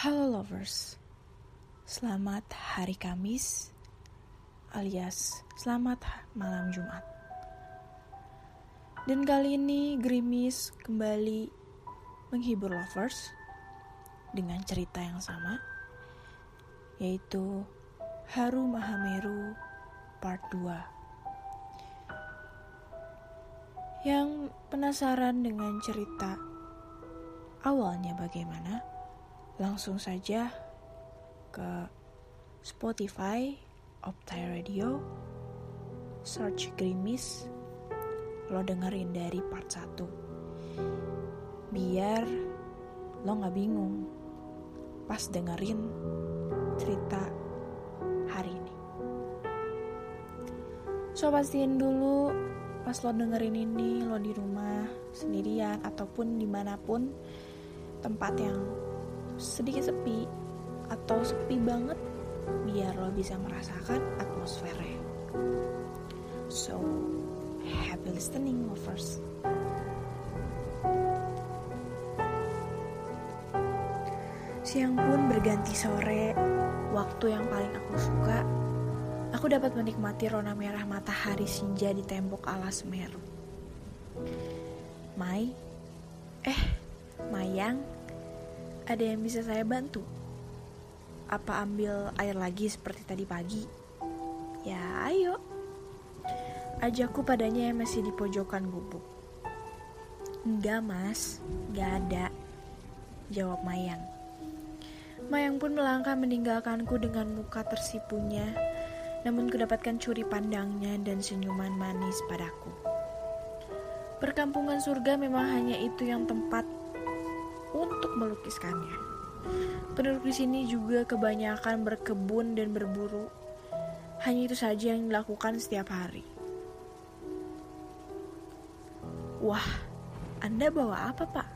Halo lovers, selamat hari Kamis alias selamat malam Jumat. Dan kali ini Grimis kembali menghibur lovers dengan cerita yang sama, yaitu Haru Mahameru Part 2. Yang penasaran dengan cerita awalnya bagaimana? Langsung saja ke Spotify, Optai Radio, search Grimis, lo dengerin dari part 1. Biar lo gak bingung pas dengerin cerita hari ini. So pastiin dulu pas lo dengerin ini lo di rumah sendirian ataupun di mana pun tempat yang sedikit sepi atau sepi banget biar lo bisa merasakan atmosfernya. So, happy listening lovers. Siang pun berganti sore, waktu yang paling aku suka. Aku dapat menikmati rona merah matahari senja di tembok alas Semeru. Mai, eh, Mayang, ada yang bisa saya bantu? Apa ambil air lagi seperti tadi pagi? Ya, ayo. Ajakku padanya yang masih di pojokan gubuk. Enggak, Mas. Enggak ada. Jawab Mayang. Mayang pun melangkah meninggalkanku dengan muka tersipunya, namun kedapatkan curi pandangnya dan senyuman manis padaku. Perkampungan surga memang hanya itu yang tempat untuk melukiskannya. Penduduk di sini juga kebanyakan berkebun dan berburu. Hanya itu saja yang dilakukan setiap hari. Wah, Anda bawa apa, Pak?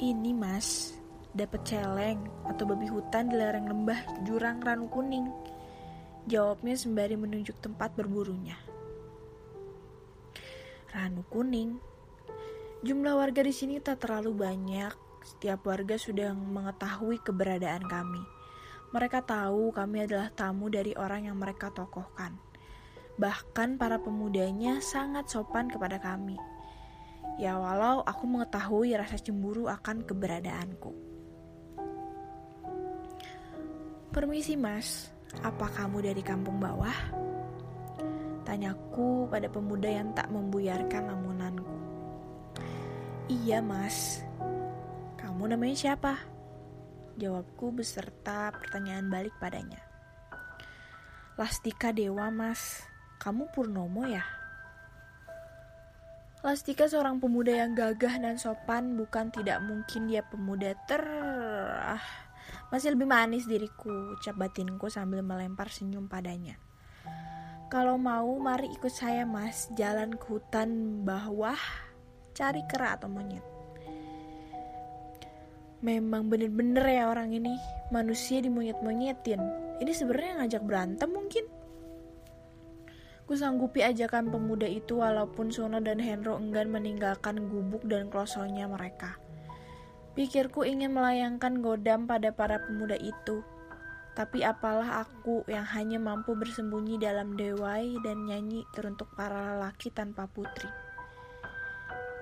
Ini, Mas, dapat celeng atau babi hutan di lereng lembah jurang Ranu Kuning. Jawabnya sembari menunjuk tempat berburunya. Ranu Kuning Jumlah warga di sini tak terlalu banyak. Setiap warga sudah mengetahui keberadaan kami. Mereka tahu kami adalah tamu dari orang yang mereka tokohkan. Bahkan para pemudanya sangat sopan kepada kami. Ya walau aku mengetahui rasa cemburu akan keberadaanku. Permisi mas, apa kamu dari kampung bawah? Tanyaku pada pemuda yang tak membuyarkan lamunanku. Iya mas. Kamu namanya siapa? Jawabku beserta pertanyaan balik padanya. Lastika Dewa mas. Kamu Purnomo ya? Lastika seorang pemuda yang gagah dan sopan. Bukan tidak mungkin dia pemuda ter... Ah, masih lebih manis diriku Ucap batinku sambil melempar senyum padanya. Kalau mau mari ikut saya mas. Jalan ke hutan bawah cari kera atau monyet. Memang bener-bener ya orang ini manusia dimonyet-monyetin. Ini sebenarnya ngajak berantem mungkin. Kusanggupi ajakan pemuda itu walaupun Sono dan Henro enggan meninggalkan gubuk dan klosonya mereka. Pikirku ingin melayangkan godam pada para pemuda itu. Tapi apalah aku yang hanya mampu bersembunyi dalam dewai dan nyanyi teruntuk para lelaki tanpa putri.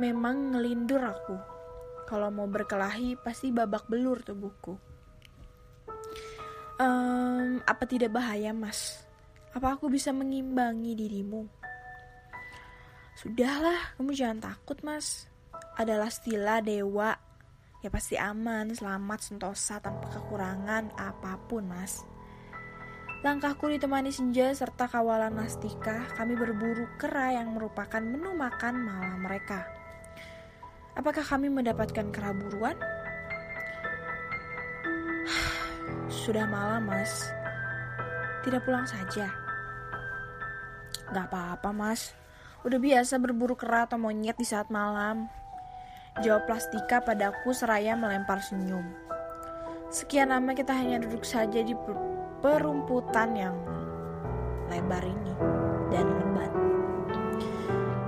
Memang ngelindur aku. Kalau mau berkelahi pasti babak belur tubuhku. Um, apa tidak bahaya mas? Apa aku bisa mengimbangi dirimu? Sudahlah, kamu jangan takut mas. Adalah stila dewa. Ya pasti aman, selamat, sentosa, tanpa kekurangan apa pun mas. Langkahku ditemani senja serta kawalan Nastika, kami berburu kera yang merupakan menu makan malam mereka. Apakah kami mendapatkan keraburuan? Sudah malam, Mas. Tidak pulang saja. Gak apa-apa, Mas. Udah biasa berburu kera atau monyet di saat malam. Jawab plastika padaku seraya melempar senyum. Sekian lama kita hanya duduk saja di perumputan yang lebar ini dan lebat.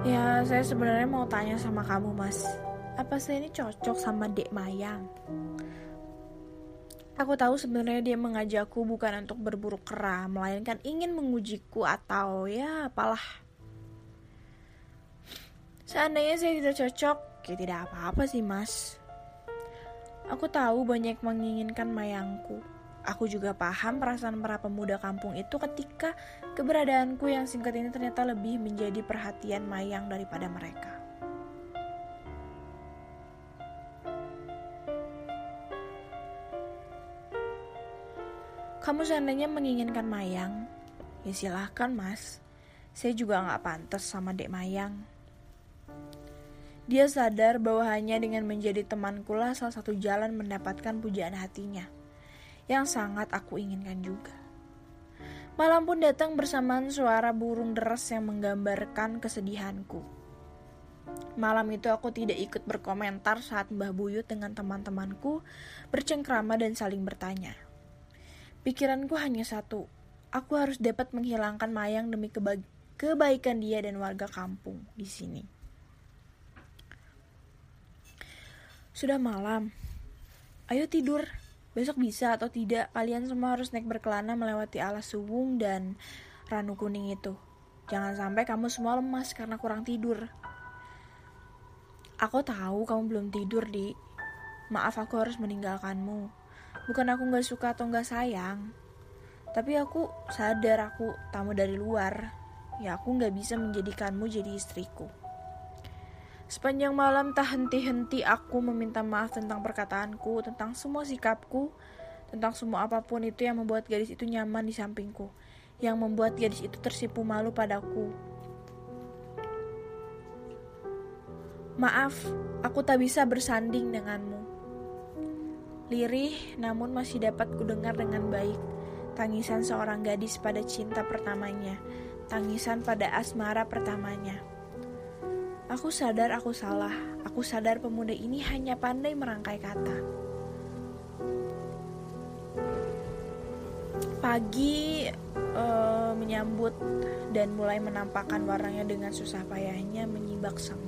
Ya, saya sebenarnya mau tanya sama kamu, Mas. Apa saya ini cocok sama Dek Mayang? Aku tahu sebenarnya dia mengajakku bukan untuk berburu kera, melainkan ingin mengujiku atau ya apalah. Seandainya saya tidak cocok, ya tidak apa-apa sih mas. Aku tahu banyak menginginkan mayangku. Aku juga paham perasaan para pemuda kampung itu ketika keberadaanku yang singkat ini ternyata lebih menjadi perhatian mayang daripada mereka. Kamu seandainya menginginkan Mayang, ya silahkan mas. Saya juga nggak pantas sama dek Mayang. Dia sadar bahwa hanya dengan menjadi temanku lah salah satu jalan mendapatkan pujaan hatinya, yang sangat aku inginkan juga. Malam pun datang bersamaan suara burung deras yang menggambarkan kesedihanku. Malam itu aku tidak ikut berkomentar saat Mbah Buyut dengan teman-temanku bercengkrama dan saling bertanya. Pikiranku hanya satu. Aku harus dapat menghilangkan Mayang demi keba kebaikan dia dan warga kampung di sini. Sudah malam. Ayo tidur. Besok bisa atau tidak, kalian semua harus naik berkelana melewati alas suwung dan ranu kuning itu. Jangan sampai kamu semua lemas karena kurang tidur. Aku tahu kamu belum tidur, Di. Maaf aku harus meninggalkanmu bukan aku nggak suka atau nggak sayang tapi aku sadar aku tamu dari luar. Ya aku nggak bisa menjadikanmu jadi istriku. Sepanjang malam tak henti-henti aku meminta maaf tentang perkataanku tentang semua sikapku tentang semua apa pun itu yang membuat gadis itu nyaman di sampingku yang membuat gadis itu tersipu malu padaku. Maaf, aku tak bisa bersanding denganmu. Lirih namun masih dapat kudengar dengan baik tangisan seorang gadis pada cinta pertamanya, tangisan pada asmara pertamanya. Aku sadar aku salah, aku sadar pemuda ini hanya pandai merangkai kata. Pagi uh, menyambut dan mulai menampakkan warnanya dengan susah payahnya menyibak sang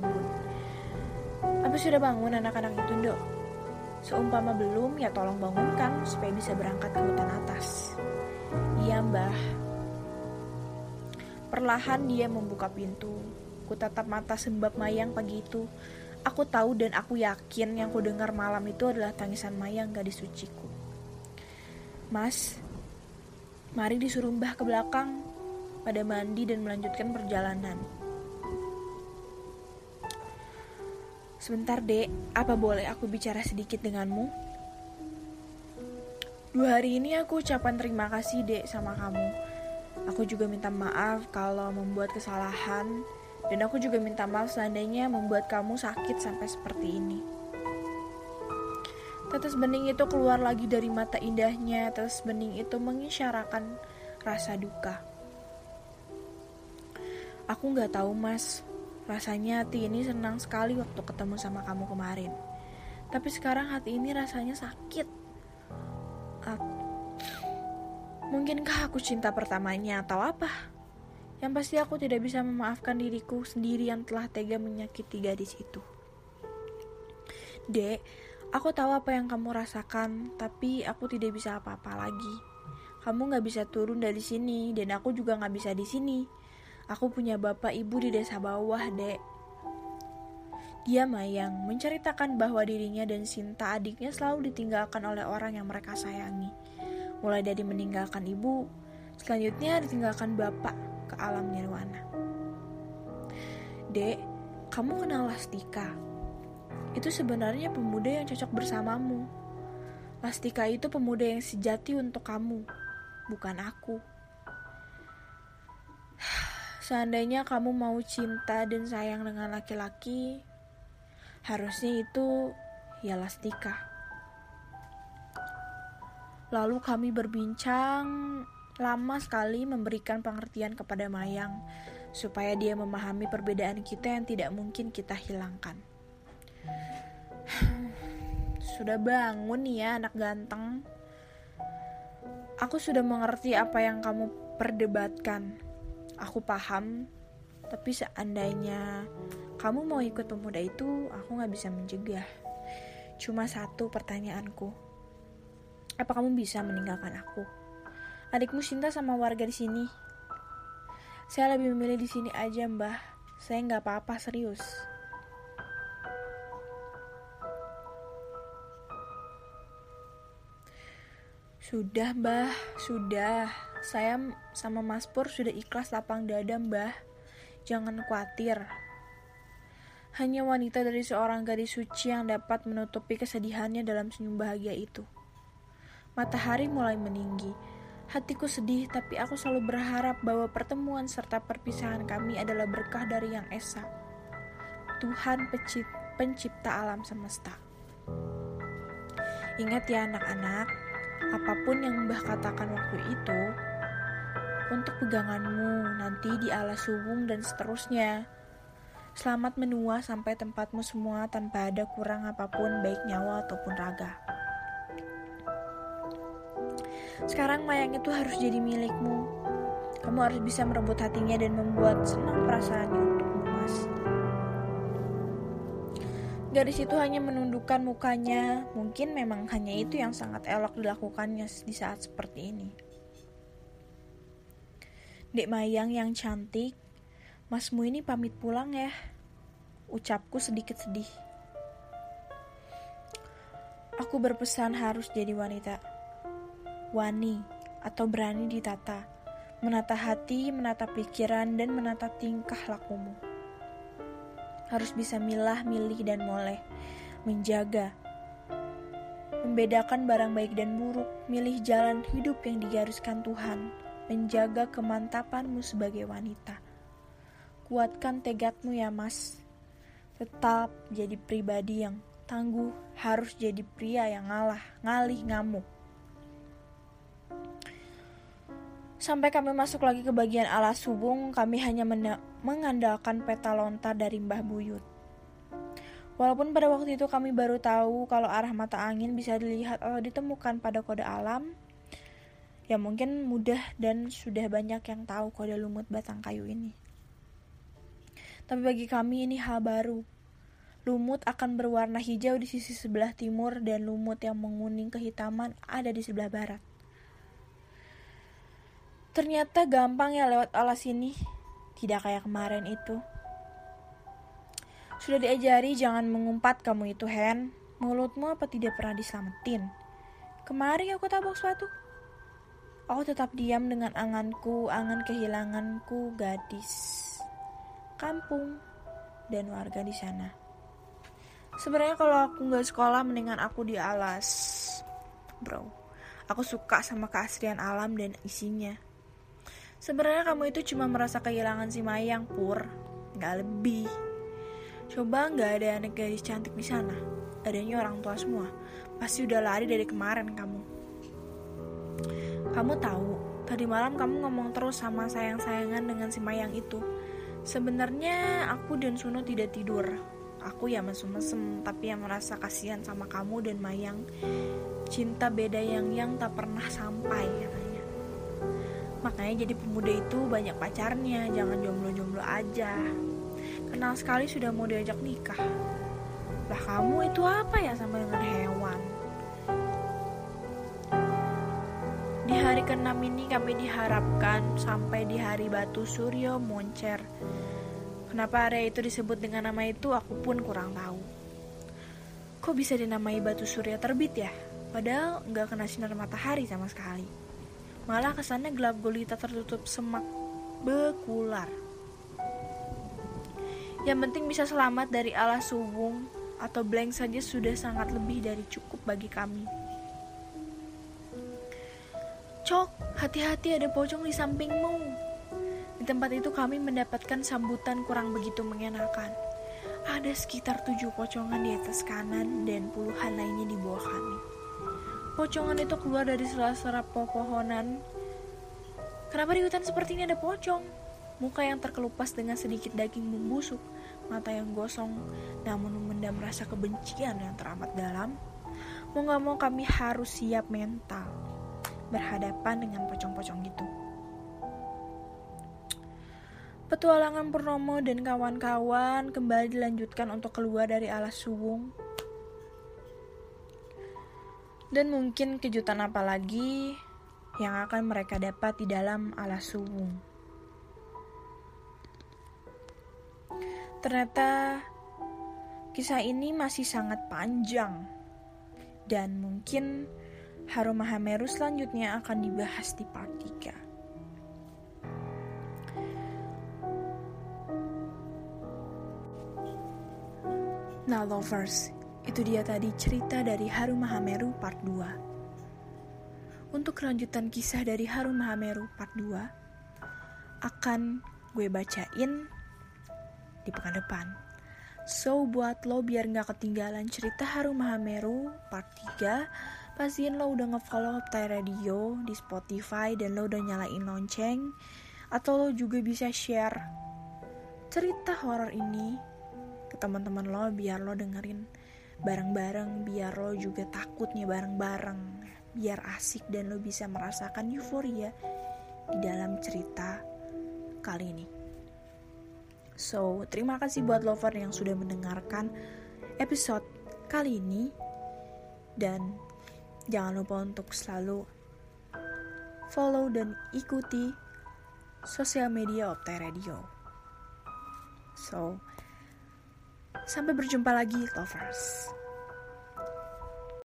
Apa sudah bangun anak-anak itu, Dok? Seumpama belum, ya tolong bangunkan supaya bisa berangkat ke hutan atas. Iya mbah. Perlahan dia membuka pintu. Ku tatap mata sembab Mayang pagi itu. Aku tahu dan aku yakin yang ku dengar malam itu adalah tangisan Mayang gadis suciku. Mas, mari disuruh mbah ke belakang pada mandi dan melanjutkan perjalanan. Sebentar dek, apa boleh aku bicara sedikit denganmu? Dua hari ini aku ucapan terima kasih dek sama kamu. Aku juga minta maaf kalau membuat kesalahan dan aku juga minta maaf seandainya membuat kamu sakit sampai seperti ini. Tetes bening itu keluar lagi dari mata indahnya. Tetes bening itu mengisyarakan rasa duka. Aku nggak tahu mas, Rasanya hati ini senang sekali waktu ketemu sama kamu kemarin. Tapi sekarang hati ini rasanya sakit. Mungkinkah aku cinta pertamanya atau apa? Yang pasti aku tidak bisa memaafkan diriku sendiri yang telah tega menyakiti gadis itu. Dek, aku tahu apa yang kamu rasakan, tapi aku tidak bisa apa-apa lagi. Kamu gak bisa turun dari sini, dan aku juga gak bisa di sini. Aku punya bapak ibu di desa bawah, dek. Dia Mayang menceritakan bahwa dirinya dan Sinta adiknya selalu ditinggalkan oleh orang yang mereka sayangi. Mulai dari meninggalkan ibu, selanjutnya ditinggalkan bapak ke alam nirwana. Dek, kamu kenal Lastika? Itu sebenarnya pemuda yang cocok bersamamu. Lastika itu pemuda yang sejati untuk kamu, bukan aku. Seandainya kamu mau cinta dan sayang dengan laki-laki, harusnya itu ialah Stika. Lalu kami berbincang lama sekali memberikan pengertian kepada Mayang supaya dia memahami perbedaan kita yang tidak mungkin kita hilangkan. Sudah bangun ya anak ganteng. Aku sudah mengerti apa yang kamu perdebatkan aku paham tapi seandainya kamu mau ikut pemuda itu aku gak bisa mencegah cuma satu pertanyaanku Apa kamu bisa meninggalkan aku? Adikmu cinta sama warga di sini. Saya lebih memilih di sini aja, Mbah. Saya nggak apa-apa serius. Sudah, Mbah, sudah. Saya sama Mas Pur sudah ikhlas lapang dada, Mbah. Jangan khawatir. Hanya wanita dari seorang gadis suci yang dapat menutupi kesedihannya dalam senyum bahagia itu. Matahari mulai meninggi. Hatiku sedih, tapi aku selalu berharap bahwa pertemuan serta perpisahan kami adalah berkah dari Yang Esa. Tuhan pencipta alam semesta. Ingat ya anak-anak, apa pun yang Mbah katakan waktu itu, untuk peganganmu nanti di alas subung dan seterusnya. Selamat menua sampai tempatmu semua tanpa ada kurang apa pun baik nyawa ataupun raga. Sekarang mayang itu harus jadi milikmu. Kamu harus bisa merebut hatinya dan membuat senang perasaannya Gadis itu hanya menundukkan mukanya. Mungkin memang hanya itu yang sangat elok dilakukannya di saat seperti ini. Dek Mayang yang cantik, Masmu ini pamit pulang ya. Ucapku sedikit sedih. Aku berpesan harus jadi wanita. Wani atau berani ditata. Menata hati, menata pikiran, dan menata tingkah lakumu. Harus bisa milah, milih, dan moleh. Menjaga. Membedakan barang baik dan buruk. Milih jalan hidup yang digariskan Tuhan. Menjaga kemantapanmu sebagai wanita Kuatkan tegadmu ya mas. Tetap jadi pribadi yang tangguh, harus jadi pria yang ngalah, ngalih ngamuk. Sampai kami masuk lagi ke bagian alas subung, kami hanya mengandalkan peta lontar dari Mbah Buyut. Walaupun pada waktu itu kami baru tahu kalau arah mata angin bisa dilihat atau ditemukan pada kode alam, ya mungkin mudah dan sudah banyak yang tahu kode lumut batang kayu ini. Tapi bagi kami ini hal baru. Lumut akan berwarna hijau di sisi sebelah timur dan lumut yang menguning kehitaman ada di sebelah barat. Ternyata gampang ya lewat alas ini, tidak kayak kemarin itu. Sudah diajari jangan mengumpat kamu itu, Hen. Mulutmu apa tidak pernah diselamatin? Kemarin aku tabok suatu. Aku tetap diam dengan anganku, angan kehilanganku, gadis kampung, dan warga di sana. Sebenarnya kalau aku nggak sekolah, mendingan aku di alas, bro. Aku suka sama keasrian alam dan isinya. Sebenarnya kamu itu cuma merasa kehilangan si Mayang pur, nggak lebih. Coba nggak ada anak gadis cantik di sana, adanya orang tua semua. Pasti udah lari dari kemarin kamu. Kamu tahu, tadi malam kamu ngomong terus sama sayang-sayangan dengan si Mayang itu. Sebenarnya aku dan Suno tidak tidur. Aku ya mesem-mesem, tapi yang merasa kasihan sama kamu dan Mayang. Cinta beda yang yang tak pernah sampai katanya. Makanya jadi pemuda itu banyak pacarnya, jangan jomblo-jomblo aja. Kenal sekali sudah mau diajak nikah. Lah kamu itu apa ya sama dengan hewan? Di hari ke-6 ini kami diharapkan sampai di hari batu Suryo Moncer. Kenapa area itu disebut dengan nama itu aku pun kurang tahu. Kok bisa dinamai batu surya terbit ya? Padahal nggak kena sinar matahari sama sekali. Malah kesannya gelap gulita tertutup semak bekular. Yang penting bisa selamat dari alas subung atau blank saja sudah sangat lebih dari cukup bagi kami. Cok, hati-hati ada pocong di sampingmu. Di tempat itu kami mendapatkan sambutan kurang begitu mengenakan. Ada sekitar tujuh pocongan di atas kanan dan puluhan lainnya di bawah kami. Pocongan itu keluar dari sela-sela pepohonan. Kenapa di hutan seperti ini ada pocong? Muka yang terkelupas dengan sedikit daging membusuk, mata yang gosong, namun memendam rasa kebencian yang teramat dalam. Mau gak mau kami harus siap mental berhadapan dengan pocong-pocong itu. Petualangan Purnomo dan kawan-kawan kembali dilanjutkan untuk keluar dari alas suwung. Dan mungkin kejutan apa lagi yang akan mereka dapat di dalam alas suwung. Ternyata kisah ini masih sangat panjang dan mungkin Harum Mahameru selanjutnya akan dibahas di part 3. Nah lovers, itu dia tadi cerita dari Harum Mahameru part 2. Untuk kelanjutan kisah dari Harum Mahameru part 2 akan gue bacain di pekan depan. So buat lo biar gak ketinggalan cerita Harum Mahameru part 3 Pastiin lo udah ngefollow Optai Radio di Spotify dan lo udah nyalain lonceng Atau lo juga bisa share cerita horor ini ke teman-teman lo biar lo dengerin bareng-bareng biar lo juga takutnya bareng-bareng biar asik dan lo bisa merasakan euforia di dalam cerita kali ini. So, terima kasih buat lover yang sudah mendengarkan episode kali ini dan jangan lupa untuk selalu follow dan ikuti sosial media Optai Radio. So, Sampai berjumpa lagi, lovers.